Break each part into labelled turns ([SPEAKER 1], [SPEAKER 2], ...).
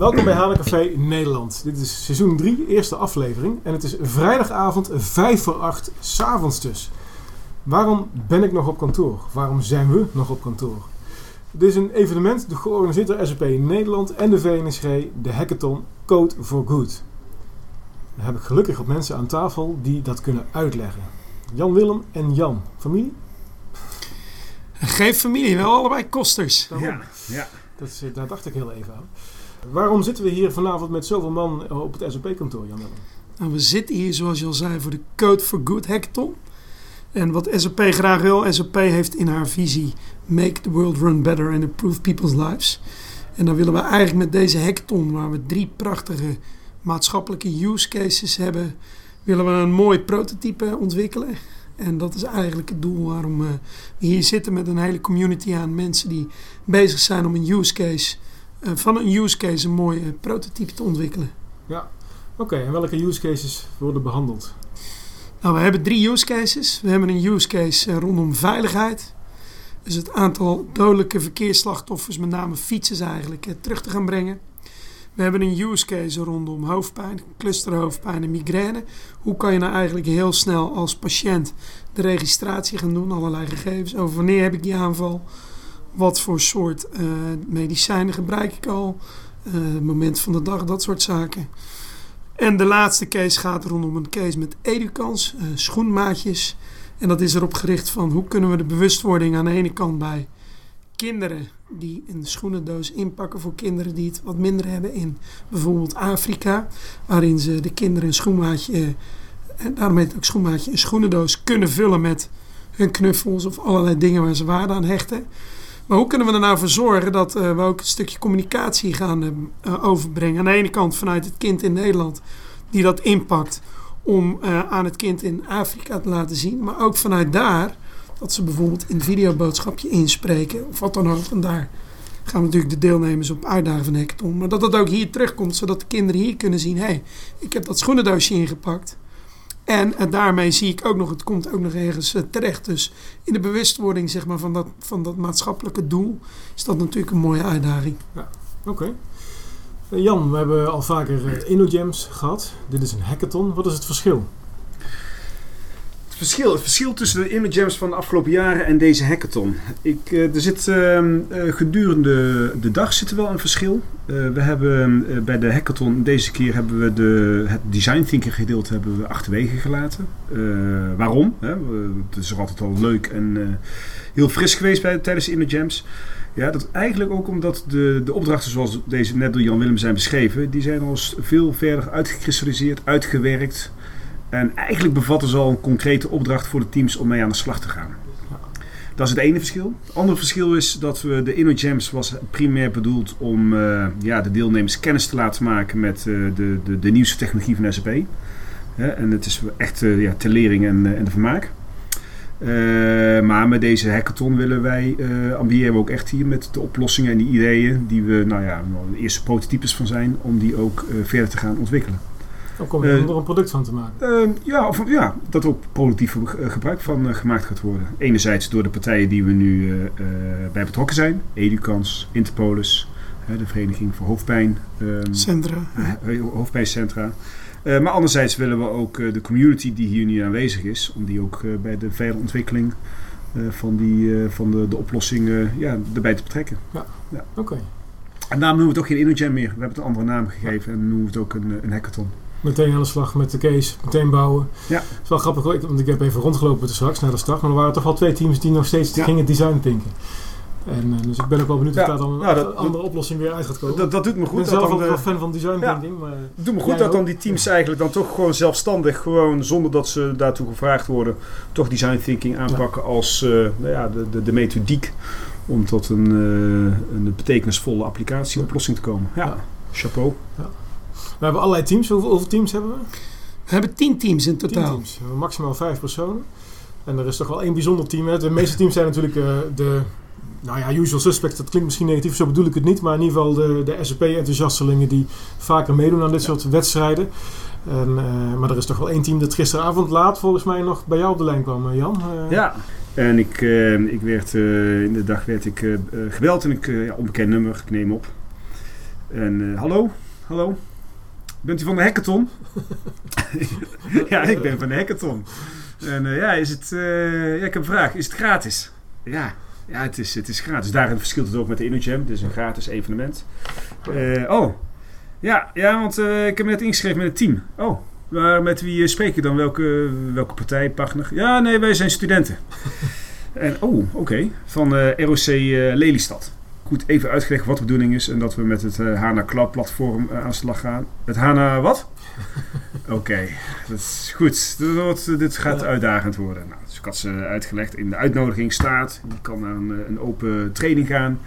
[SPEAKER 1] Welkom bij Hanencafé Nederland. Dit is seizoen 3, eerste aflevering. En het is vrijdagavond 5 voor 8, s'avonds dus. Waarom ben ik nog op kantoor? Waarom zijn we nog op kantoor? Dit is een evenement georganiseerd door SAP Nederland en de VNSG, de hackathon Code for Good. Daar heb ik gelukkig wat mensen aan tafel die dat kunnen uitleggen. Jan Willem en Jan. Familie?
[SPEAKER 2] Geen familie, wel allebei kosters.
[SPEAKER 1] Ja, ja. Dat is, daar dacht ik heel even aan. Waarom zitten we hier vanavond met zoveel man op het SAP-kantoor, Jan?
[SPEAKER 2] Nou, we zitten hier, zoals je al zei, voor de Code for Good hackathon. En wat SAP graag wil, SAP heeft in haar visie Make the world run better and improve people's lives. En dan willen we eigenlijk met deze hackathon, waar we drie prachtige maatschappelijke use cases hebben, willen we een mooi prototype ontwikkelen. En dat is eigenlijk het doel waarom we hier zitten met een hele community aan mensen die bezig zijn om een use case, eh, van een use case een mooi eh, prototype te ontwikkelen.
[SPEAKER 1] Ja, oké. En welke use cases worden behandeld?
[SPEAKER 2] Nou, we hebben drie use cases. We hebben een use case eh, rondom veiligheid. Dus het aantal dodelijke verkeersslachtoffers, met name fietsers eigenlijk, terug te gaan brengen. We hebben een use case rondom hoofdpijn, clusterhoofdpijn en migraine. Hoe kan je nou eigenlijk heel snel als patiënt de registratie gaan doen, allerlei gegevens over wanneer heb ik die aanval, wat voor soort uh, medicijnen gebruik ik al, uh, moment van de dag, dat soort zaken. En de laatste case gaat rondom een case met educans, uh, schoenmaatjes. En dat is erop gericht van hoe kunnen we de bewustwording aan de ene kant bij kinderen die een schoenendoos inpakken voor kinderen die het wat minder hebben in bijvoorbeeld Afrika. Waarin ze de kinderen een schoenmaatje, en eh, daarom heet het ook schoenmaatje, een schoenendoos kunnen vullen met hun knuffels of allerlei dingen waar ze waarde aan hechten. Maar hoe kunnen we er nou voor zorgen dat uh, we ook een stukje communicatie gaan uh, overbrengen? Aan de ene kant vanuit het kind in Nederland, die dat inpakt om uh, aan het kind in Afrika te laten zien. Maar ook vanuit daar dat ze bijvoorbeeld een videoboodschapje inspreken of wat dan ook. En daar gaan we natuurlijk de deelnemers op uitdagen van Hackathon. Maar dat dat ook hier terugkomt, zodat de kinderen hier kunnen zien... hé, hey, ik heb dat schoenendoosje ingepakt. En, en daarmee zie ik ook nog, het komt ook nog ergens uh, terecht. Dus in de bewustwording zeg maar, van, dat, van dat maatschappelijke doel is dat natuurlijk een mooie uitdaging.
[SPEAKER 1] Ja, oké. Okay. Jan, we hebben al vaker InnoJams gehad. Dit is een hackathon. Wat is het verschil?
[SPEAKER 3] Verschil, het verschil tussen de InnoJams van de afgelopen jaren en deze hackathon. Ik, uh, er zit uh, gedurende de dag zit er wel een verschil. Uh, we hebben bij de hackathon deze keer hebben we de, het design thinking gedeelte hebben we achterwege gelaten. waarom? Hè? het is altijd al leuk en heel fris geweest bij, tijdens de InnoJams. Ja, dat eigenlijk ook omdat de, de opdrachten zoals deze net door Jan Willem zijn beschreven, die zijn al veel verder uitgekristalliseerd, uitgewerkt. En eigenlijk bevatten ze al een concrete opdracht voor de teams om mee aan de slag te gaan. Dat is het ene verschil. Het andere verschil is dat we de InnoJams was primair bedoeld om uh, ja, de deelnemers kennis te laten maken met uh, de, de, de, nieuwste technologie van SAP. en het is echt uh, ja, ter lering en, en de vermaak. maar met deze hackathon willen wij, ambiëren we ook echt hier met de oplossingen en die ideeën die we, nou ja, de eerste prototypes van zijn, om die ook verder te gaan ontwikkelen.
[SPEAKER 1] Of kom je uh, er een product van te maken?
[SPEAKER 3] Uh, ja, of, ja, dat ook productief gebruik van uh, gemaakt gaat worden. Enerzijds door de partijen die we nu bij betrokken zijn. Educans, Interpolis, de Vereniging voor Hoofdpijn.
[SPEAKER 2] Um, Centra.
[SPEAKER 3] hoofdpijncentra. maar anderzijds willen we ook de community die hier nu aanwezig is, om die ook bij de verdere ontwikkeling van, die, van de, de oplossing ja, erbij te betrekken.
[SPEAKER 1] Ja, ja. oké. Okay.
[SPEAKER 3] En daarom noemen we het ook geen InnoJam meer. We hebben het een andere naam gegeven en noemen we het ook een, een hackathon
[SPEAKER 1] meteen aan de slag met de case, meteen bouwen. Ja. Het is wel grappig, want ik heb even rondgelopen straks naar de start, maar er waren toch wel twee teams die nog steeds ja. gingen design denken. En, uh, dus ik ben ook wel benieuwd of ja, daar dan een dat, andere oplossing weer uit gaat komen.
[SPEAKER 3] Dat, dat doet me goed.
[SPEAKER 1] Ik ben zelf ook wel fan van design thinking. Maar
[SPEAKER 3] het doet me goed dat dan die teams eigenlijk dan toch gewoon zelfstandig, gewoon zonder dat ze daartoe gevraagd worden, toch design thinking aanpakken als uh, nou ja, de, de, de, methodiek om tot een, uh, een betekenisvolle applicatieoplossing te komen. Ja, chapeau.
[SPEAKER 1] We hebben allerlei teams. Hoeveel, hoeveel teams hebben we?
[SPEAKER 2] We hebben tien teams in totaal.
[SPEAKER 1] Tien teams. Maximaal vijf personen. En er is toch wel één bijzonder team. Hè? De meeste teams zijn natuurlijk uh, de nou ja, usual suspects, dat klinkt misschien negatief, zo bedoel ik het niet. Maar in ieder geval de, de SAP-enthousiastelingen die vaker meedoen aan dit soort wedstrijden. En, uh, maar er is toch wel één team dat gisteravond laat volgens mij nog bij jou op de lijn kwam, uh, Jan.
[SPEAKER 3] Uh, ja, en ik, ik werd in de dag werd ik gebeld en ik, ja, onbekend nummer, ik neem op. En eh, hallo, hallo. Bent u van de hackathon? ja, ik ben van de hackathon. En eh, ja, is het, eh, ja, ik heb een vraag. Is het gratis? Ja, ja het, is, het is gratis. Daarin verschilt het ook met de InnoJam. Het is een gratis evenement. Eh, oh, ja, ja want ik heb me net ingeschreven met het team. Oh, maar met wie spreek je dan? Welke, welke partij, partner? Ja, nee, wij zijn studenten. en, oh, oké. Van ROC Lelystad. Goed, even uitgelegd wat de bedoeling is en dat we met het eh, HANA Cloud platform eh, aan de slag gaan. Het HANA wat? Oké, dat is goed. Dit, wordt- dit gaat
[SPEAKER 4] Ja.
[SPEAKER 3] uitdagend worden. Nou, dus ik had ze uitgelegd. In de uitnodiging staat, je kan naar een, eh, een open training gaan.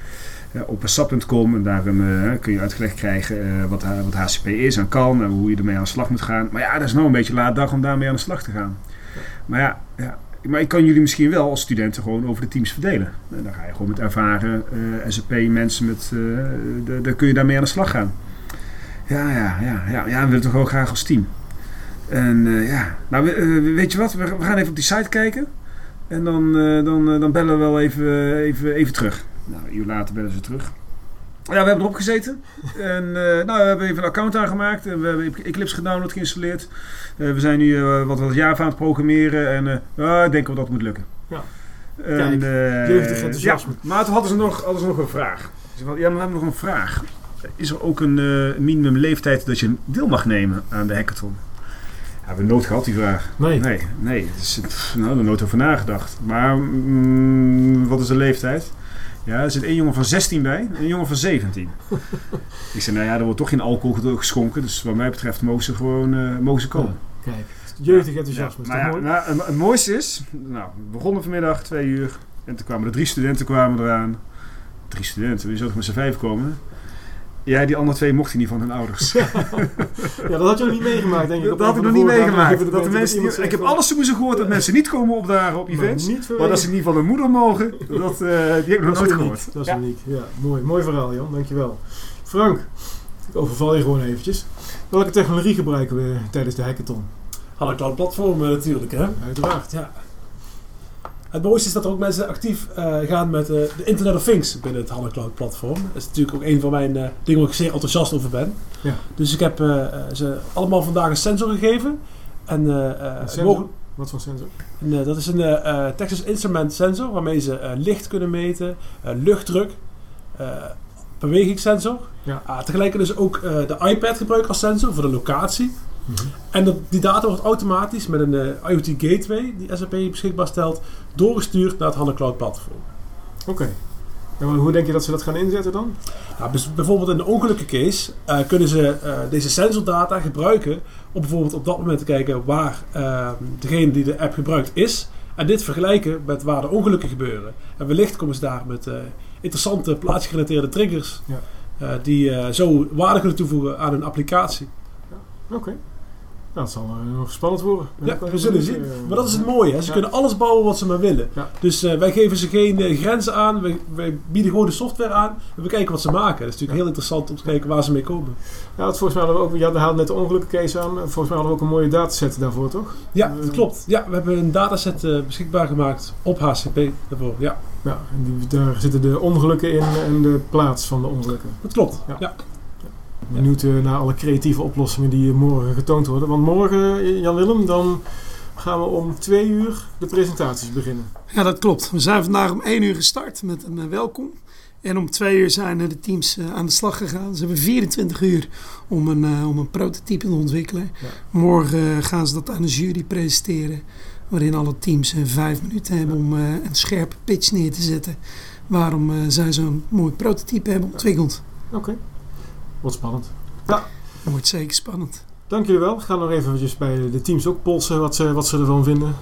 [SPEAKER 3] eh, op sap.com en daarin eh, kun je uitgelegd krijgen eh, wat, wat HCP is en kan en hoe je ermee aan de slag moet gaan. Maar ja, dat is nou een beetje laat dag om daarmee aan de slag te gaan. Maar ja, ja, maar ik kan jullie misschien wel als studenten gewoon over de teams verdelen. En dan ga je gewoon met ervaren eh SAP mensen met, eh, de- dan kun je daarmee aan de slag gaan. Ja, ja, ja, ja, ja, we willen toch wel graag als team. En eh, ja, nou we- eh, weet je wat, we, gaan even op die site kijken. En dan, eh, dan, eh, dan bellen we wel even, even, even terug. Nou, een uur later bellen ze terug. Ja, we hebben erop gezeten. En eh, nou, we hebben even een account aangemaakt. En we hebben Eclipse gedownload, geïnstalleerd. Eh, we zijn nu eh, wat, wat Java aan het programmeren. En eh ik denk wel dat het moet lukken.
[SPEAKER 1] Ja.
[SPEAKER 3] En,
[SPEAKER 1] Kijk,
[SPEAKER 3] eh,
[SPEAKER 1] jeugdig enthousiasme.
[SPEAKER 3] Ja, maar toen hadden ze nog, hadden ze nog een vraag. Ja, maar we hebben nog een vraag. Is er ook een eh, minimum leeftijd dat je deel mag nemen aan de hackathon? Ja, hebben we nooit gehad die vraag.
[SPEAKER 1] Nee.
[SPEAKER 3] Nee, nee. Dus, pff, nou, er nooit over nagedacht. Maar mm, wat is de leeftijd? Ja, er zit één jongen van 16 bij en een jongen van 17. ik zei, nou ja, er wordt toch geen alcohol geschonken. Dus wat mij betreft mogen ze gewoon eh, mogen ze komen.
[SPEAKER 1] Kijk, jeugdig enthousiasme.
[SPEAKER 3] Ja, maar ja,
[SPEAKER 1] mooi?
[SPEAKER 3] nou, het, mooiste is, nou, we begonnen vanmiddag, twee uur. En toen kwamen er drie studenten kwamen eraan. Drie studenten, wie zou toch met z'n vijf komen? Ja, die andere twee mochten niet van hun ouders.
[SPEAKER 1] Ja, dat had je nog niet meegemaakt, denk ik.
[SPEAKER 3] dat had ik nog niet meegemaakt. Dat de mensen ik heb alles zo gehoord dat mensen niet komen opdagen op
[SPEAKER 1] maar
[SPEAKER 3] events.
[SPEAKER 1] Niet
[SPEAKER 3] Maar dat ze niet van hun moeder mogen, dat, eh, die heb ik nog nooit
[SPEAKER 1] uniek.
[SPEAKER 3] gehoord.
[SPEAKER 1] Dat is
[SPEAKER 3] Ja.
[SPEAKER 1] uniek. Ja, mooi. Mooi verhaal, Jan. Dankjewel. Frank, ik overval je gewoon eventjes. Welke technologie gebruiken we tijdens de hackathon?
[SPEAKER 4] Hadden Cloud Platform natuurlijk, hè?
[SPEAKER 1] Uiteraard.
[SPEAKER 4] Ja. Het mooiste is dat er ook mensen actief eh, gaan met eh, de Internet of Things binnen het HANA Cloud platform. Dat is natuurlijk ook een van mijn eh, dingen waar ik zeer enthousiast over ben.
[SPEAKER 1] Ja.
[SPEAKER 4] Dus ik heb ze allemaal vandaag een sensor gegeven. En,
[SPEAKER 1] Een sensor? Wat voor sensor?
[SPEAKER 4] en, dat is een Texas Instrument sensor waarmee ze licht kunnen meten, luchtdruk, bewegingssensor.
[SPEAKER 1] Ja.
[SPEAKER 4] Ah, tegelijkertijd dus ook de iPad gebruiken als sensor voor de locatie.
[SPEAKER 1] Mhm.
[SPEAKER 4] En dat, die data wordt automatisch met een eh, IoT gateway die SAP beschikbaar stelt, doorgestuurd naar het HANA Cloud platform.
[SPEAKER 1] Oké. En hoe denk je dat ze dat gaan inzetten dan?
[SPEAKER 4] Nou, bijvoorbeeld in de ongelukkencase eh kunnen ze eh, deze sensordata gebruiken om bijvoorbeeld op dat moment te kijken waar eh, degene die de app gebruikt is. En dit vergelijken met waar de ongelukken gebeuren. En wellicht komen ze daar met interessante plaatsgerelateerde triggers
[SPEAKER 1] Ja.
[SPEAKER 4] die zo waarde kunnen toevoegen aan hun applicatie.
[SPEAKER 1] Oké. Nou, het zal nog spannend worden.
[SPEAKER 4] Ja, we zullen zien.
[SPEAKER 1] eh,
[SPEAKER 4] Maar dat is het mooie. Hè? Ze
[SPEAKER 1] Ja.
[SPEAKER 4] kunnen alles bouwen wat ze maar willen.
[SPEAKER 1] Ja.
[SPEAKER 4] Dus eh, wij geven ze geen eh, grenzen aan. Wij, wij bieden gewoon de software aan. En we kijken wat ze maken. Dat is natuurlijk heel interessant om te kijken waar ze mee komen.
[SPEAKER 1] Ja, want volgens mij hadden we ook, ja, we haalden net de ongelukkencase aan. Volgens mij hadden we ook een mooie dataset daarvoor, toch?
[SPEAKER 4] Ja, dat klopt. Ja, we hebben een dataset beschikbaar gemaakt op HCP daarvoor. Ja,
[SPEAKER 1] Ja, en die, daar zitten de ongelukken in en de plaats van de ongelukken.
[SPEAKER 4] dat klopt.
[SPEAKER 1] Ja. Benieuwd eh, naar alle creatieve oplossingen die morgen getoond worden. Want morgen, Jan-Willem, dan gaan we om twee uur de presentaties beginnen.
[SPEAKER 2] Ja, dat klopt. We zijn vandaag om 1 uur gestart met een eh, welkom. En om 2 uur zijn de teams eh, aan de slag gegaan. Ze hebben 24 uur om een, eh, om een prototype te ontwikkelen.
[SPEAKER 1] Ja.
[SPEAKER 2] Morgen gaan ze dat aan de jury presenteren. Waarin alle teams vijf minuten hebben om een scherpe pitch neer te zetten. Waarom zij zo'n mooi prototype hebben ontwikkeld.
[SPEAKER 1] Oké, wordt spannend.
[SPEAKER 2] Wordt zeker spannend.
[SPEAKER 1] Dank jullie wel. We gaan nog eventjes bij de teams ook polsen wat ze, wat ze ervan vinden.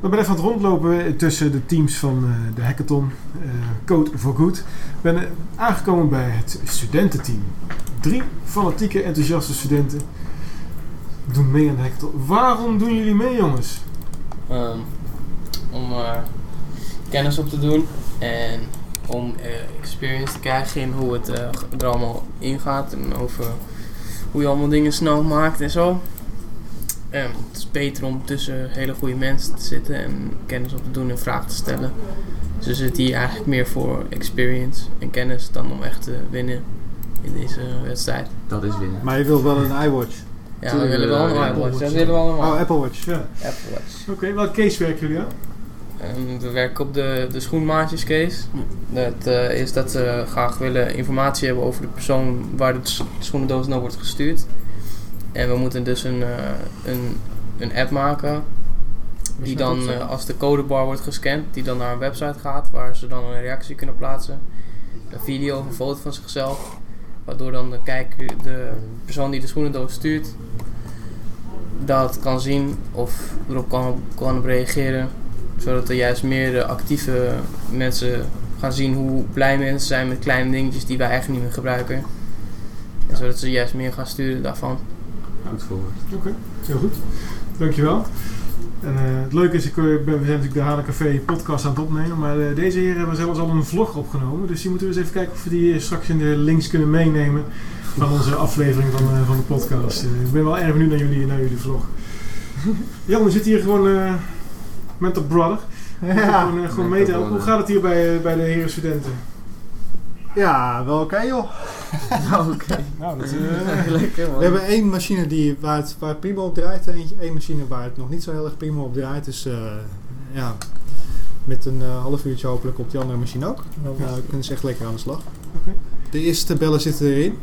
[SPEAKER 1] We zijn even aan het rondlopen tussen de teams van eh, de hackathon eh, Code for Good. Ik ben eh, aangekomen bij het studententeam. Drie fanatieke, enthousiaste studenten doen mee aan de hackathon. Waarom doen jullie mee, jongens?
[SPEAKER 5] Ehm, om eh, kennis op te doen en om eh, experience te krijgen in hoe het eh, er allemaal ingaat en over hoe je allemaal dingen snel maakt en zo. Ehm, het is beter om tussen hele goede mensen te zitten en kennis op te doen en vragen te stellen. Dus we zitten hier eigenlijk meer voor experience en kennis dan om echt te winnen. in deze wedstrijd.
[SPEAKER 6] Dat is winnen.
[SPEAKER 7] Maar je wilt wel een iWatch.
[SPEAKER 5] Ja, we willen wel een
[SPEAKER 6] een
[SPEAKER 5] iWatch.
[SPEAKER 1] Apple
[SPEAKER 5] Dat
[SPEAKER 1] Watch.
[SPEAKER 5] willen we allemaal.
[SPEAKER 7] Oh, Apple Watch.
[SPEAKER 1] Ja.
[SPEAKER 5] Apple Watch.
[SPEAKER 1] Oké, welke case werken jullie aan?
[SPEAKER 5] En we werken op de, de schoenmaatjes case. Dat eh, is dat ze graag willen informatie hebben over de persoon waar de schoenendoos naar wordt gestuurd. En we moeten dus een, eh, een, een app maken. Die dan, eh, als de codebar wordt gescand, die dan naar een website gaat waar ze dan een reactie kunnen plaatsen. Een video of een foto van zichzelf. Waardoor dan de kijker, de persoon die de schoenendoos stuurt, dat kan zien of erop kan, kan reageren zodat er juist meer eh, actieve mensen gaan zien hoe blij mensen zijn met kleine dingetjes die wij eigenlijk niet meer gebruiken. En zodat ze juist meer gaan sturen daarvan.
[SPEAKER 6] Goed voor.
[SPEAKER 1] Oké, heel goed. Dankjewel. En eh, het leuke is, ik, eh, ben, we zijn natuurlijk de Hane Café podcast aan het opnemen, maar eh, deze heren hebben zelfs al een vlog opgenomen. Dus die moeten we eens even kijken of we die straks in de links kunnen meenemen van onze aflevering van, eh, van de podcast. Ik ben wel erg benieuwd naar jullie, naar jullie vlog. Jan, we zitten hier gewoon eh, met de brother.
[SPEAKER 7] Ja,
[SPEAKER 1] Gewoon, eh, gewoon
[SPEAKER 6] Met
[SPEAKER 1] mee
[SPEAKER 6] de
[SPEAKER 1] te helpen. Hoe gaat het hier bij, eh, bij de heren studenten?
[SPEAKER 7] ja wel oké joh.
[SPEAKER 6] Oké.
[SPEAKER 1] Nou, dat,
[SPEAKER 6] Lekker man.
[SPEAKER 7] We hebben één machine die, waar, het, waar het prima op draait. Eentje, één machine waar het nog niet zo heel erg prima op draait. Dus eh, ja, met een eh, half uurtje hopelijk op die andere machine ook. Dan eh, kunnen ze echt lekker aan de slag.
[SPEAKER 1] Oké.
[SPEAKER 7] De eerste tabellen zitten erin.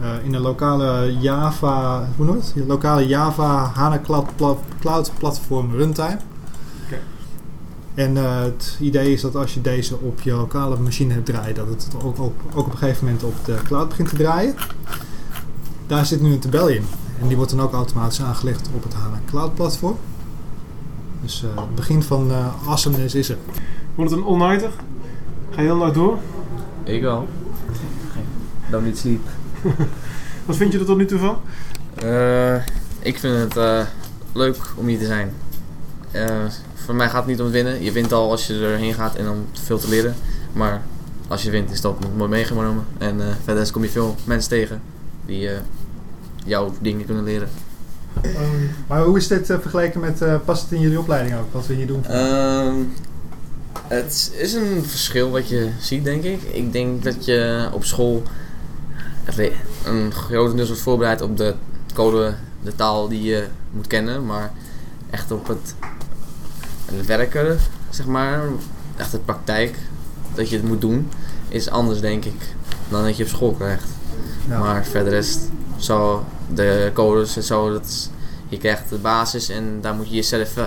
[SPEAKER 7] Eh, in een lokale Java, hoe noem je het? Lokale Java HANA Cloud, pla- Cloud Platform Runtime.
[SPEAKER 1] Oké.
[SPEAKER 7] En eh, het idee is dat als je deze op je lokale machine hebt draaien, dat het ook, ook, ook op een gegeven moment op de cloud begint te draaien. Daar zit nu een tabel in. En die wordt dan ook automatisch aangelegd op het HANA Cloud Platform. Dus eh, het begin van eh awesomeness is er.
[SPEAKER 1] wordt het een all-nighter? Ga je heel nacht door?
[SPEAKER 6] Ik wel. Don't need sleep.
[SPEAKER 1] Wat vind je er tot nu toe van?
[SPEAKER 8] Eh, ik vind het eh, leuk om hier te zijn. Eh, voor mij gaat het niet om het winnen. Je wint al als je erheen gaat en om veel te leren. Maar als je wint is dat mooi meegenomen. En verder kom je veel mensen tegen die jouw dingen kunnen leren.
[SPEAKER 7] Maar hoe is dit vergeleken met, past het in jullie opleiding ook, wat we hier doen?
[SPEAKER 8] Ehm, het is een verschil wat je ziet, denk ik. Ik denk dat je op school het le- een grotendeels wordt voorbereid op de code, de taal die je moet kennen. Maar echt op het, het werken, zeg maar, echt de praktijk, dat je het moet doen, is anders, denk ik, dan dat je op school krijgt.
[SPEAKER 7] Ja.
[SPEAKER 8] Maar verder is het zo, de codes en zo, dat is, je krijgt de basis en daar moet je jezelf eh,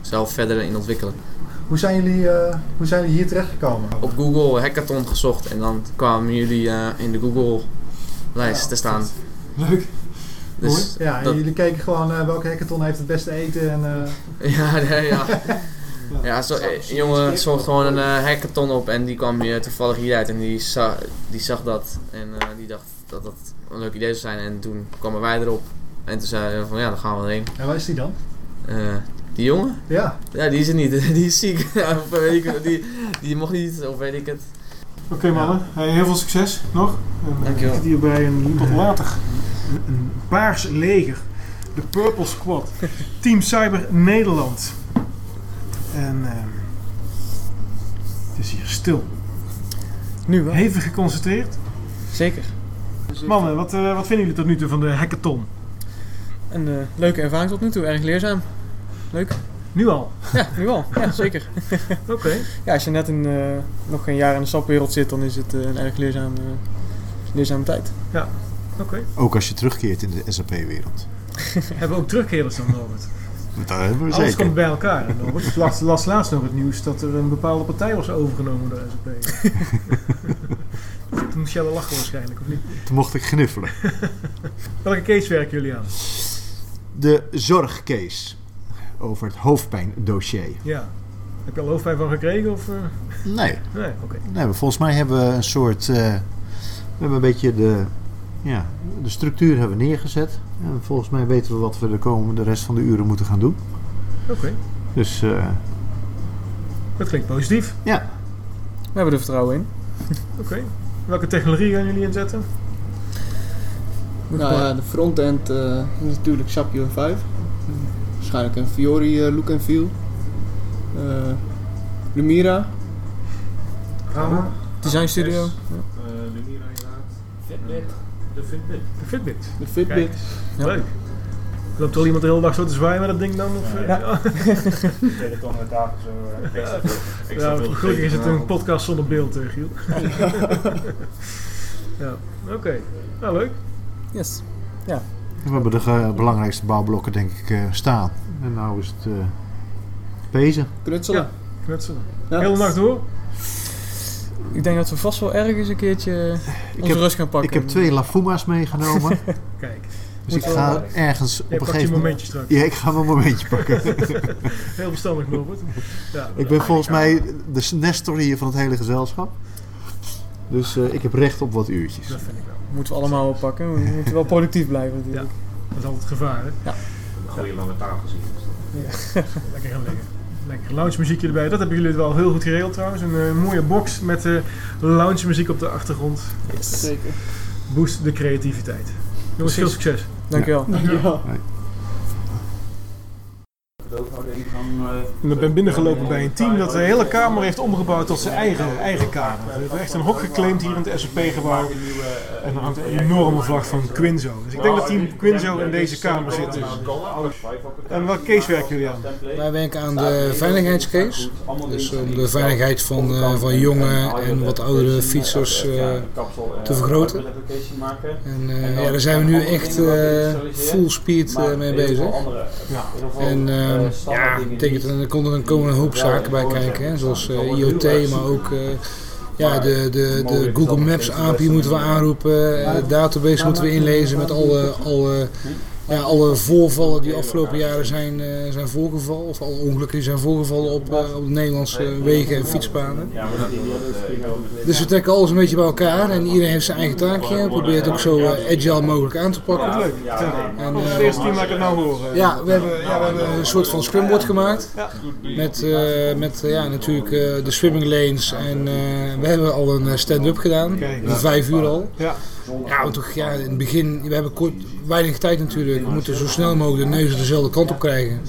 [SPEAKER 8] zelf verder in ontwikkelen.
[SPEAKER 7] Hoe zijn jullie, eh, hoe zijn jullie hier terechtgekomen?
[SPEAKER 8] Op Google hackathon gezocht en dan kwamen jullie eh, in de Google lijst te staan.
[SPEAKER 1] Leuk.
[SPEAKER 8] Dus
[SPEAKER 7] Ja, en
[SPEAKER 8] dat-
[SPEAKER 7] jullie keken gewoon eh, welke hackathon heeft het beste eten en... eh,
[SPEAKER 8] ja, nee, ja. Ja, zo, eh, een jongen zocht gewoon een eh, hackathon op en die kwam hier toevallig hieruit en die, za die zag dat en eh, die dacht dat dat een leuk idee zou zijn en toen kwamen wij erop en toen zeiden we van ja, dan gaan we erheen.
[SPEAKER 7] en waar is die dan?
[SPEAKER 8] Eh, die jongen?
[SPEAKER 7] Ja,
[SPEAKER 8] Ja, die is er niet, die is ziek. Of weet ik, die, die mocht niet, of weet ik het.
[SPEAKER 1] Oké mannen, Hey, heel veel succes nog. En, eh,
[SPEAKER 8] Dankjewel.
[SPEAKER 1] Ik zit hier bij een tot later. Een, een paars leger. De Purple Squad. Team Cyber Nederland. En ehm, het is hier stil.
[SPEAKER 2] Nu wel.
[SPEAKER 1] Hevig geconcentreerd.
[SPEAKER 2] Zeker.
[SPEAKER 1] Mannen, wat, eh, wat vinden jullie tot nu toe van de hackathon?
[SPEAKER 2] Een eh, leuke ervaring tot nu toe, erg leerzaam. Leuk.
[SPEAKER 1] Nu al.
[SPEAKER 2] Ja, nu al. Ja, zeker.
[SPEAKER 1] Oké.
[SPEAKER 2] Ja, als je net in, eh, nog geen jaar in de sapwereld zit, dan is het eh, een erg leerzaam, eh, leerzame tijd.
[SPEAKER 1] Oké.
[SPEAKER 9] Ook als je terugkeert in de SAP-wereld.
[SPEAKER 1] Hebben we ook terugkerers dan, Robert?
[SPEAKER 9] Dat hebben we
[SPEAKER 1] Alles
[SPEAKER 9] zeker.
[SPEAKER 1] komt bij elkaar. Robert. Ik las, las laatst nog het nieuws dat er een bepaalde partij was overgenomen door SAP. Toen moest jij wel lachen waarschijnlijk, of niet?
[SPEAKER 9] Toen mocht ik gniffelen.
[SPEAKER 1] Welke case werken jullie aan?
[SPEAKER 9] De zorgcase over het hoofdpijndossier.
[SPEAKER 1] Ja. Heb je al hoofdpijn van gekregen? Of, eh?
[SPEAKER 9] Nee,
[SPEAKER 1] Nee, oké.
[SPEAKER 9] nee, maar volgens mij hebben we een soort... eh, we hebben een beetje de, ja, de structuur hebben we neergezet. En volgens mij weten we wat we de komende de rest van de uren moeten gaan doen.
[SPEAKER 1] Oké,
[SPEAKER 9] Dus eh,
[SPEAKER 1] dat klinkt positief.
[SPEAKER 9] ja,
[SPEAKER 2] We hebben er vertrouwen in.
[SPEAKER 1] Oké. Welke technologie gaan jullie inzetten?
[SPEAKER 5] Nou ja, de frontend eh, is natuurlijk SAP UI5. Waarschijnlijk een Fiori eh, look and feel. Eh, Lumira.
[SPEAKER 1] Rama?
[SPEAKER 2] Design Studio.
[SPEAKER 3] Lumira inderdaad.
[SPEAKER 4] De Fitbit.
[SPEAKER 1] De Fitbit.
[SPEAKER 5] De Fitbit.
[SPEAKER 1] Kijk. Leuk. Loopt er al iemand de hele dag zo te zwaaien met dat ding dan? Of, eh, ja.
[SPEAKER 3] Ton aan tafel zo. eh,
[SPEAKER 1] Ja,
[SPEAKER 3] veel
[SPEAKER 1] gelukkig is het een podcast zonder beeld, eh, Giel. ja, oké. Nou, leuk.
[SPEAKER 5] Yes.
[SPEAKER 9] We hebben de belangrijkste bouwblokken denk ik eh, staan. En nou is het eh pezen.
[SPEAKER 5] Knutselen.
[SPEAKER 1] Ja. Knutselen.
[SPEAKER 5] Ja.
[SPEAKER 1] Hele nacht door.
[SPEAKER 5] Ik denk dat we vast wel ergens een keertje onze
[SPEAKER 9] heb-
[SPEAKER 5] rust gaan pakken.
[SPEAKER 9] Ik heb twee Lafuma's meegenomen.
[SPEAKER 1] Kijk,
[SPEAKER 9] dus
[SPEAKER 1] Moet
[SPEAKER 9] ik ga
[SPEAKER 1] wel.
[SPEAKER 9] ergens
[SPEAKER 1] je
[SPEAKER 9] op een
[SPEAKER 1] je
[SPEAKER 9] gegeven moment...
[SPEAKER 1] momentje straks.
[SPEAKER 9] Ja, ik ga mijn momentje pakken.
[SPEAKER 1] Heel verstandig, Norbert. Ja.
[SPEAKER 9] ik ben volgens mij de Nestor hier van het hele gezelschap. Dus eh, ik heb recht op wat uurtjes.
[SPEAKER 1] Dat vind ik wel.
[SPEAKER 5] Moeten we allemaal wel pakken. We moeten wel productief blijven natuurlijk.
[SPEAKER 1] Dat is altijd gevaar, hè?
[SPEAKER 5] Ja.
[SPEAKER 3] Een goede lange tafel zien.
[SPEAKER 1] Lekker gaan liggen. Lekker lounge muziekje erbij. Dat hebben jullie wel heel goed geregeld trouwens. Een eh, mooie box met eh lounge muziek op de achtergrond.
[SPEAKER 5] Zeker.
[SPEAKER 1] Boost de creativiteit. Jongens, veel succes.
[SPEAKER 5] Dankjewel.
[SPEAKER 1] Ik ben binnengelopen bij een team dat de hele kamer heeft omgebouwd tot zijn eigen, eigen kamer. We hebben echt een hok geclaimd hier in het SOP-gebouw. En er hangt een enorme vlag van Quinzo. Dus ik denk dat team Quinzo in deze kamer zit. Dus. En welke case werken jullie aan?
[SPEAKER 10] Wij werken aan de veiligheidscase. Dus om de veiligheid van, eh, van jonge en wat oudere fietsers eh, te vergroten. En eh, ja, daar zijn we nu echt eh, full speed eh, mee bezig. En eh, ja, dat betekent, er komen er komen een hoop zaken bij kijken. Hè, zoals eh, IoT, maar ook eh, ja, de, de, de Google Maps API moeten we aanroepen. eh, database moeten we inlezen met alle, alle, ja, alle voorvallen die afgelopen jaren zijn, eh, zijn voorgevallen. Of alle ongelukken die zijn voorgevallen op, eh, op de Nederlandse wegen en fietspaden. Dus we trekken alles een beetje bij elkaar en iedereen heeft zijn eigen taakje. We proberen het ook zo eh, agile mogelijk aan te pakken.
[SPEAKER 1] Leuk.
[SPEAKER 10] En,
[SPEAKER 1] het eerste team laat ik het nou horen.
[SPEAKER 10] ja, we hebben, ja, we hebben een soort van scrumboard gemaakt. Met, eh, met ja, natuurlijk eh, de swimming lanes. En eh, we hebben al een stand-up gedaan. Om vijf uur al.
[SPEAKER 1] Ja.
[SPEAKER 10] Ja, want toch, ja, in het begin, we hebben kort, weinig tijd natuurlijk. We moeten zo snel mogelijk de neuzen dezelfde kant op krijgen.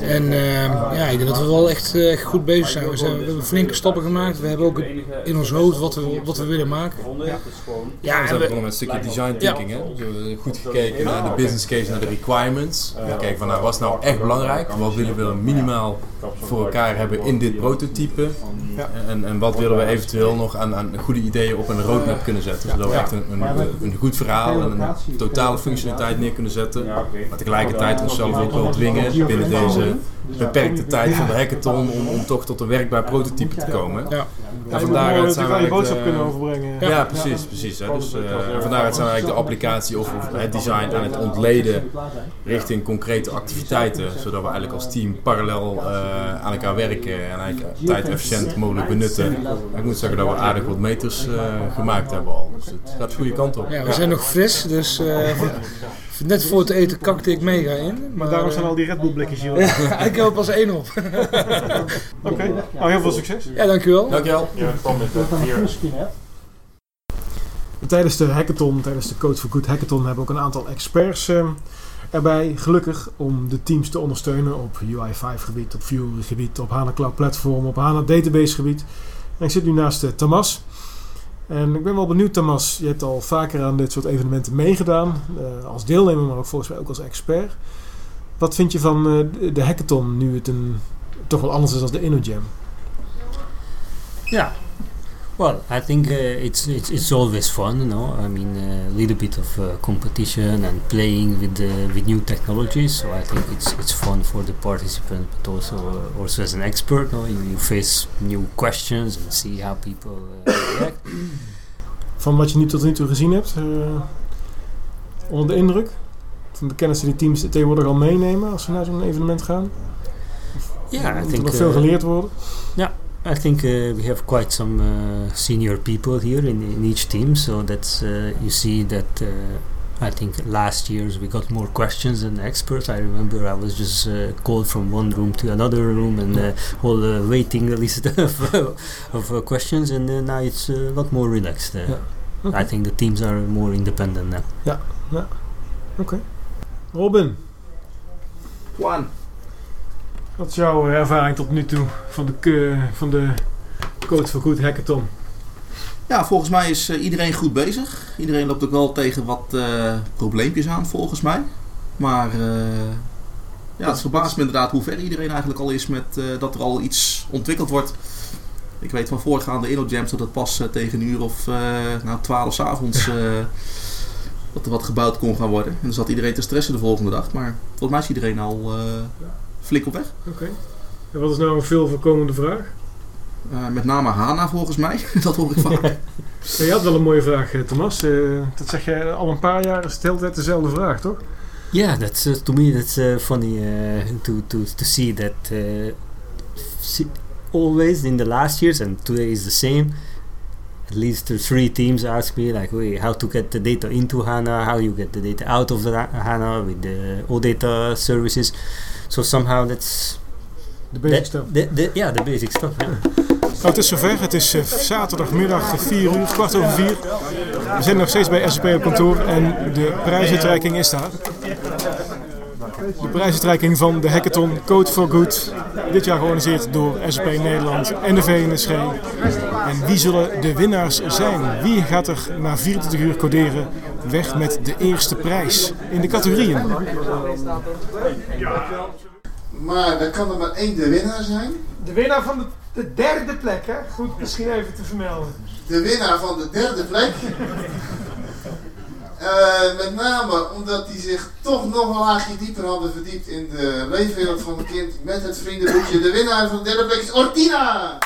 [SPEAKER 10] En eh, ja, ik denk dat we wel echt, eh, echt goed bezig zijn. We, zijn. we hebben flinke stappen gemaakt. We hebben ook in ons hoofd wat we, wat we willen maken. Ja,
[SPEAKER 11] we zijn
[SPEAKER 10] we-
[SPEAKER 11] begonnen met een stukje design thinking. Hè? Dus we hebben goed gekeken naar de business case, naar de requirements. We kijken van nou, wat is nou echt belangrijk? Wat willen we minimaal voor elkaar hebben in dit prototype? En, en wat willen we eventueel nog aan, aan goede ideeën op een roadmap kunnen zetten? Zodat we echt een, een, een goed verhaal en een totale functionaliteit neer kunnen zetten. Maar tegelijkertijd onszelf ook wel dwingen binnen deze beperkte tijd van de hackathon om, om toch tot een werkbaar prototype te komen.
[SPEAKER 10] Ja.
[SPEAKER 1] En van daaruit zijn we je boodschap kunnen overbrengen.
[SPEAKER 11] Ja, precies. precies hè. Dus, eh, en van daaruit zijn we eigenlijk de applicatie of, of het design aan het ontleden richting concrete activiteiten. Zodat we eigenlijk als team parallel eh, aan elkaar werken en eigenlijk tijd efficiënt mogelijk benutten. En ik moet zeggen dat we aardig wat meters eh, gemaakt hebben al. Dus het gaat de goede kant op.
[SPEAKER 10] Ja, we zijn nog fris, dus eh, net voor het eten kakte ik mega in.
[SPEAKER 1] Maar daarom zijn al die Red Bull blikjes hier.
[SPEAKER 10] Ja, ik heb er pas één op.
[SPEAKER 1] Oké, nou heel veel succes.
[SPEAKER 10] Ja, dankjewel.
[SPEAKER 11] Dankjewel.
[SPEAKER 1] Tijdens de hackathon, tijdens de Code for Good hackathon, hebben we ook een aantal experts eh, erbij. Gelukkig om de teams te ondersteunen op UI5 gebied, op Fury gebied, op HANA Cloud Platform, op HANA Database gebied. En ik zit nu naast uh, Thomas. En ik ben wel benieuwd, Thomas. Je hebt al vaker aan dit soort evenementen meegedaan. Uh, als deelnemer, maar ook volgens mij ook als expert. Wat vind je van uh, de hackathon nu het een, toch wel anders is dan de InnoJam?
[SPEAKER 12] Yeah. Well, I think uh, it's, it's it's always fun, you know. I mean, a little bit of uh, competition and playing with the with new technologies. So I think it's it's fun for the participant, but also uh, also as an expert, no, you, you face new questions and see how people uh, react.
[SPEAKER 1] Van wat je nu tot nu toe gezien hebt, uh, onder de indruk van de kennis die teams tegenwoordig al meenemen als ze naar zo'n evenement gaan.
[SPEAKER 12] Ja, yeah, I
[SPEAKER 1] Moet
[SPEAKER 12] think
[SPEAKER 1] er nog veel geleerd worden.
[SPEAKER 12] Ja. I think uh, we have quite some uh, senior people here in, in each team, so that's uh, you see that I think last years we got more questions than experts. I remember I was just called from one room to another room and whole waiting list of, of questions, and now it's a lot more relaxed.
[SPEAKER 1] Yeah. Okay.
[SPEAKER 12] I think the teams are more independent now.
[SPEAKER 1] Yeah, ja. oké. Okay. Robin.
[SPEAKER 6] One.
[SPEAKER 1] Wat is jouw ervaring tot nu toe van de, van de Code for Good Hackathon?
[SPEAKER 13] Ja, volgens mij is eh, iedereen goed bezig. Iedereen loopt ook wel tegen wat eh, probleempjes aan, volgens mij. Maar eh, ja, het verbaast me inderdaad hoe ver iedereen eigenlijk al is met eh, dat er al iets ontwikkeld wordt. Ik weet van voorgaande InnoJams dat het pas eh, tegen een uur of eh nou, 12 s avonds eh, dat er wat gebouwd kon gaan worden. En dan zat iedereen te stressen de volgende dag. Maar volgens mij is iedereen al eh, flink op weg.
[SPEAKER 1] Oké. En wat is nou een veel voorkomende vraag?
[SPEAKER 13] Eh, met name Hana volgens mij. dat hoor ik vaak.
[SPEAKER 1] Ja, je had wel een mooie vraag, eh, Thomas. Eh, dat zeg jij al een paar jaar, is het de hele tijd dezelfde vraag, toch?
[SPEAKER 12] Yeah, that's uh, to me that's uh, funny uh, to to to see that uh, see, always in the last years and today is the same. At least the three teams ask me like, "Wait, how to get the data into HANA? How you get the data out of the Ha- HANA with the OData services?" So somehow that's
[SPEAKER 1] De basic stuff.
[SPEAKER 12] the- the- yeah, the basic stuff. Yeah.
[SPEAKER 1] Nou, het is zover. Het is eh, zaterdagmiddag 4 uur, kwart over 4. We zijn nog steeds bij SAP op kantoor en de prijsuitreiking is daar. De prijsuitreiking van de hackathon Code for Good. Dit jaar georganiseerd door SAP Nederland en de VNSG. En wie zullen de winnaars zijn? Wie gaat er na 24 uur coderen weg met de eerste prijs in de categorieën?
[SPEAKER 14] Maar er kan er maar één de winnaar zijn.
[SPEAKER 2] De winnaar van de, de derde plek, hè? Goed, misschien even te vermelden.
[SPEAKER 14] De winnaar van de derde plek. Eh, met name omdat die zich toch nog een laagje dieper hadden verdiept in de leefwereld van het kind met het vriendenboekje. De winnaar van de derde plek is Ortina!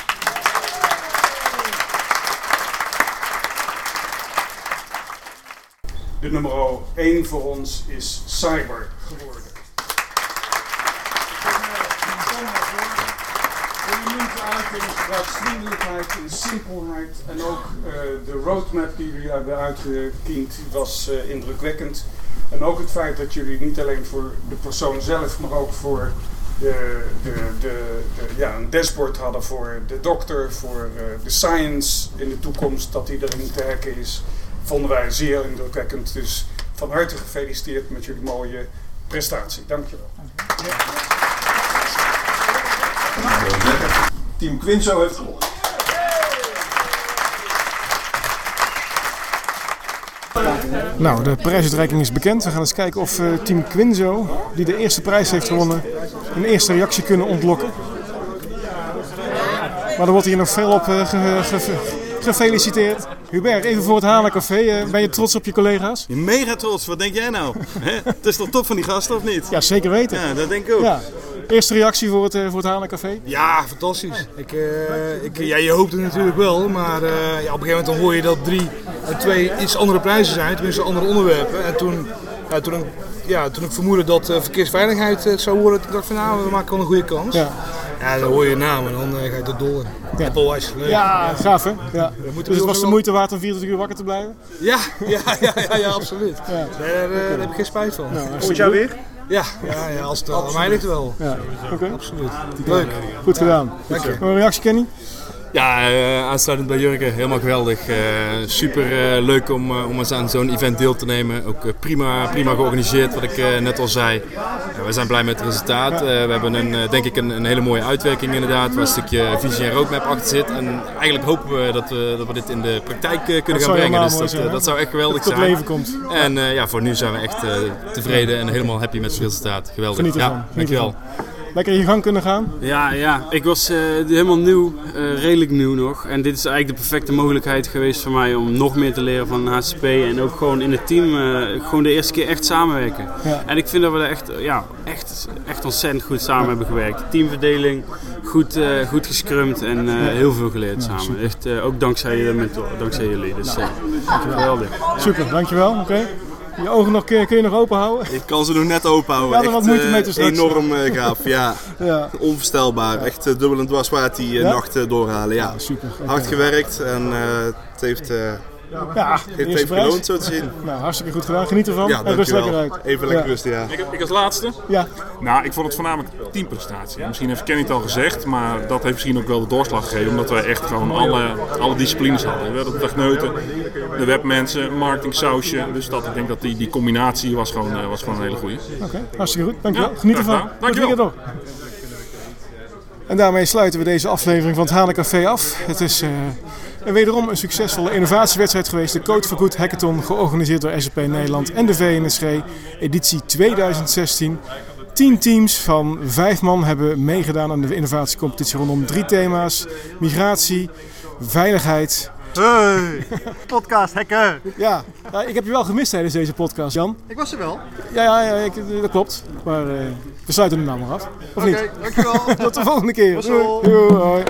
[SPEAKER 15] De nummer 1 voor ons is cyber geworden. Elementen uit in gebruiksvriendelijkheid, simpelheid en ook eh, de roadmap die jullie hebben uitgekiend was eh, indrukwekkend. En ook het feit dat jullie niet alleen voor de persoon zelf, maar ook voor de, de, de, de- ja, een dashboard hadden voor de dokter, voor eh, de science in de toekomst, dat die erin te hacken is, vonden wij zeer indrukwekkend. Dus van harte gefeliciteerd met jullie mooie prestatie. Dankjewel.
[SPEAKER 16] Team Quinzo heeft gewonnen.
[SPEAKER 1] Nou, de prijsuitreiking is bekend. We gaan eens kijken of eh, team Quinzo, die de eerste prijs heeft gewonnen, een eerste reactie kunnen ontlokken. Maar er wordt hier nog veel op eh, ge- ge- gefeliciteerd. Hubert, even voor het Hanencafé. eh, ben je trots op je collega's?
[SPEAKER 17] Mega trots, wat denk jij nou? Het is toch top van die gasten of niet?
[SPEAKER 1] Ja, zeker weten.
[SPEAKER 17] Ja, dat denk ik ook.
[SPEAKER 1] Ja. Eerste reactie voor het, eh, voor het Hanencafé?
[SPEAKER 10] Ja, fantastisch. Ik, eh, ik, ja, je hoopt het natuurlijk wel, maar eh, ja, op een gegeven moment dan hoor je dat drie en twee iets andere prijzen zijn, tenminste andere onderwerpen. En toen, ja, toen, ik, ja, toen ik vermoedde dat eh, verkeersveiligheid het zou worden, toen dacht ik van nou, we maken wel een goede kans.
[SPEAKER 1] Ja.
[SPEAKER 10] Ja, dan hoor je naam en dan ga je tot dol in.
[SPEAKER 1] Ja.
[SPEAKER 10] Apple Watch, leuk.
[SPEAKER 1] Ja, gaaf hè? Ja. Dus het was de moeite waard om 24 uur wakker te blijven?
[SPEAKER 10] Ja, ja, ja, ja, ja absoluut. Daar, daar heb ik geen spijt van.
[SPEAKER 1] Nou, jaar goed. weer?
[SPEAKER 10] Ja, ja, ja als het aan mij ligt wel.
[SPEAKER 1] Ja, oké.
[SPEAKER 10] Absoluut.
[SPEAKER 1] Leuk. Goed gedaan.
[SPEAKER 10] Dank je.
[SPEAKER 1] Een reactie, Kenny?
[SPEAKER 18] Ja, eh, aansluitend bij Jurgen, helemaal geweldig. Eh, super eh, leuk om, om eens aan zo'n event deel te nemen. Ook prima, prima georganiseerd, wat ik net al zei. We zijn blij met het resultaat. We hebben een, denk ik een, een hele mooie uitwerking inderdaad, waar een stukje visie en roadmap achter zit. En eigenlijk hopen we dat we, dat we dit in de praktijk kunnen
[SPEAKER 1] Dat
[SPEAKER 18] gaan brengen. Dus dat,
[SPEAKER 1] zijn,
[SPEAKER 18] dat zou echt geweldig
[SPEAKER 1] Dat het
[SPEAKER 18] zijn.
[SPEAKER 1] leven komt.
[SPEAKER 18] En ja, voor nu zijn we echt tevreden en helemaal happy met het resultaat. Geweldig.
[SPEAKER 1] Geniet ervan.
[SPEAKER 18] Ja,
[SPEAKER 1] Geniet
[SPEAKER 18] dankjewel.
[SPEAKER 1] ervan. Lekker in je gang kunnen gaan?
[SPEAKER 19] Ja, ja, ik was eh, helemaal nieuw, eh, redelijk nieuw nog. En dit is eigenlijk de perfecte mogelijkheid geweest voor mij om nog meer te leren van HCP. En ook gewoon in het team, eh, gewoon de eerste keer echt samenwerken.
[SPEAKER 1] Ja.
[SPEAKER 19] En ik vind dat we er echt, ja, echt, echt ontzettend goed samen hebben gewerkt. Teamverdeling, goed, goed gescrumd en heel veel geleerd samen. Echt, ook dankzij, de mentor, dankzij jullie. Dus geweldig.
[SPEAKER 1] Super, dankjewel. Oké. Je ogen nog, kun, je- kun je nog open houden?
[SPEAKER 17] Ik kan ze nog net open houden.
[SPEAKER 1] Ja, er wat moeite
[SPEAKER 17] eh,
[SPEAKER 1] mee te straks.
[SPEAKER 17] Enorm eh, gaaf, ja.
[SPEAKER 1] Ja.
[SPEAKER 17] Onvoorstelbaar. Echt eh, dubbel en dwars die eh, nacht eh, doorhalen. Ja.
[SPEAKER 1] super.
[SPEAKER 17] Hard gewerkt en eh, het heeft, eh,
[SPEAKER 1] Ja,
[SPEAKER 17] het heeft
[SPEAKER 1] prijs.
[SPEAKER 17] geloond zo te zien.
[SPEAKER 1] Nou, hartstikke goed gedaan. Geniet ervan.
[SPEAKER 17] Ja,
[SPEAKER 1] en rust lekker uit.
[SPEAKER 17] Even lekker
[SPEAKER 1] Ja.
[SPEAKER 17] rusten, ja.
[SPEAKER 20] Ik, ik als laatste?
[SPEAKER 1] Ja.
[SPEAKER 20] Nou, ik vond het voornamelijk teamprestatie. Misschien heeft Kenny het al gezegd, maar dat heeft misschien ook wel de doorslag gegeven. Omdat wij echt gewoon alle, alle disciplines hadden. We hadden de techneuten, de webmensen, marketing, sausje. Dus dat, ik denk dat die, die combinatie was gewoon, eh, was gewoon een hele goede.
[SPEAKER 1] Oké, hartstikke goed. Dankjewel.
[SPEAKER 20] Ja,
[SPEAKER 1] Geniet ervan.
[SPEAKER 20] Dankjewel.
[SPEAKER 1] Goed. En daarmee sluiten we deze aflevering van het Hanencafé af. Het is eh, En wederom een succesvolle innovatiewedstrijd geweest. De Code for Good Hackathon, georganiseerd door SAP Nederland en de VNSG, editie 2016. Tien teams van vijf man hebben meegedaan aan de innovatiecompetitie rondom drie thema's. Migratie, veiligheid.
[SPEAKER 9] Hey, podcast hacker.
[SPEAKER 1] Ja, ik heb je wel gemist tijdens deze podcast, Jan.
[SPEAKER 9] Ik was er wel.
[SPEAKER 1] Ja, ja, ja ik, dat klopt. Maar eh, we sluiten hem nou maar af. Of
[SPEAKER 9] Oké, dankjewel.
[SPEAKER 1] Tot de volgende keer. Doei, hoi.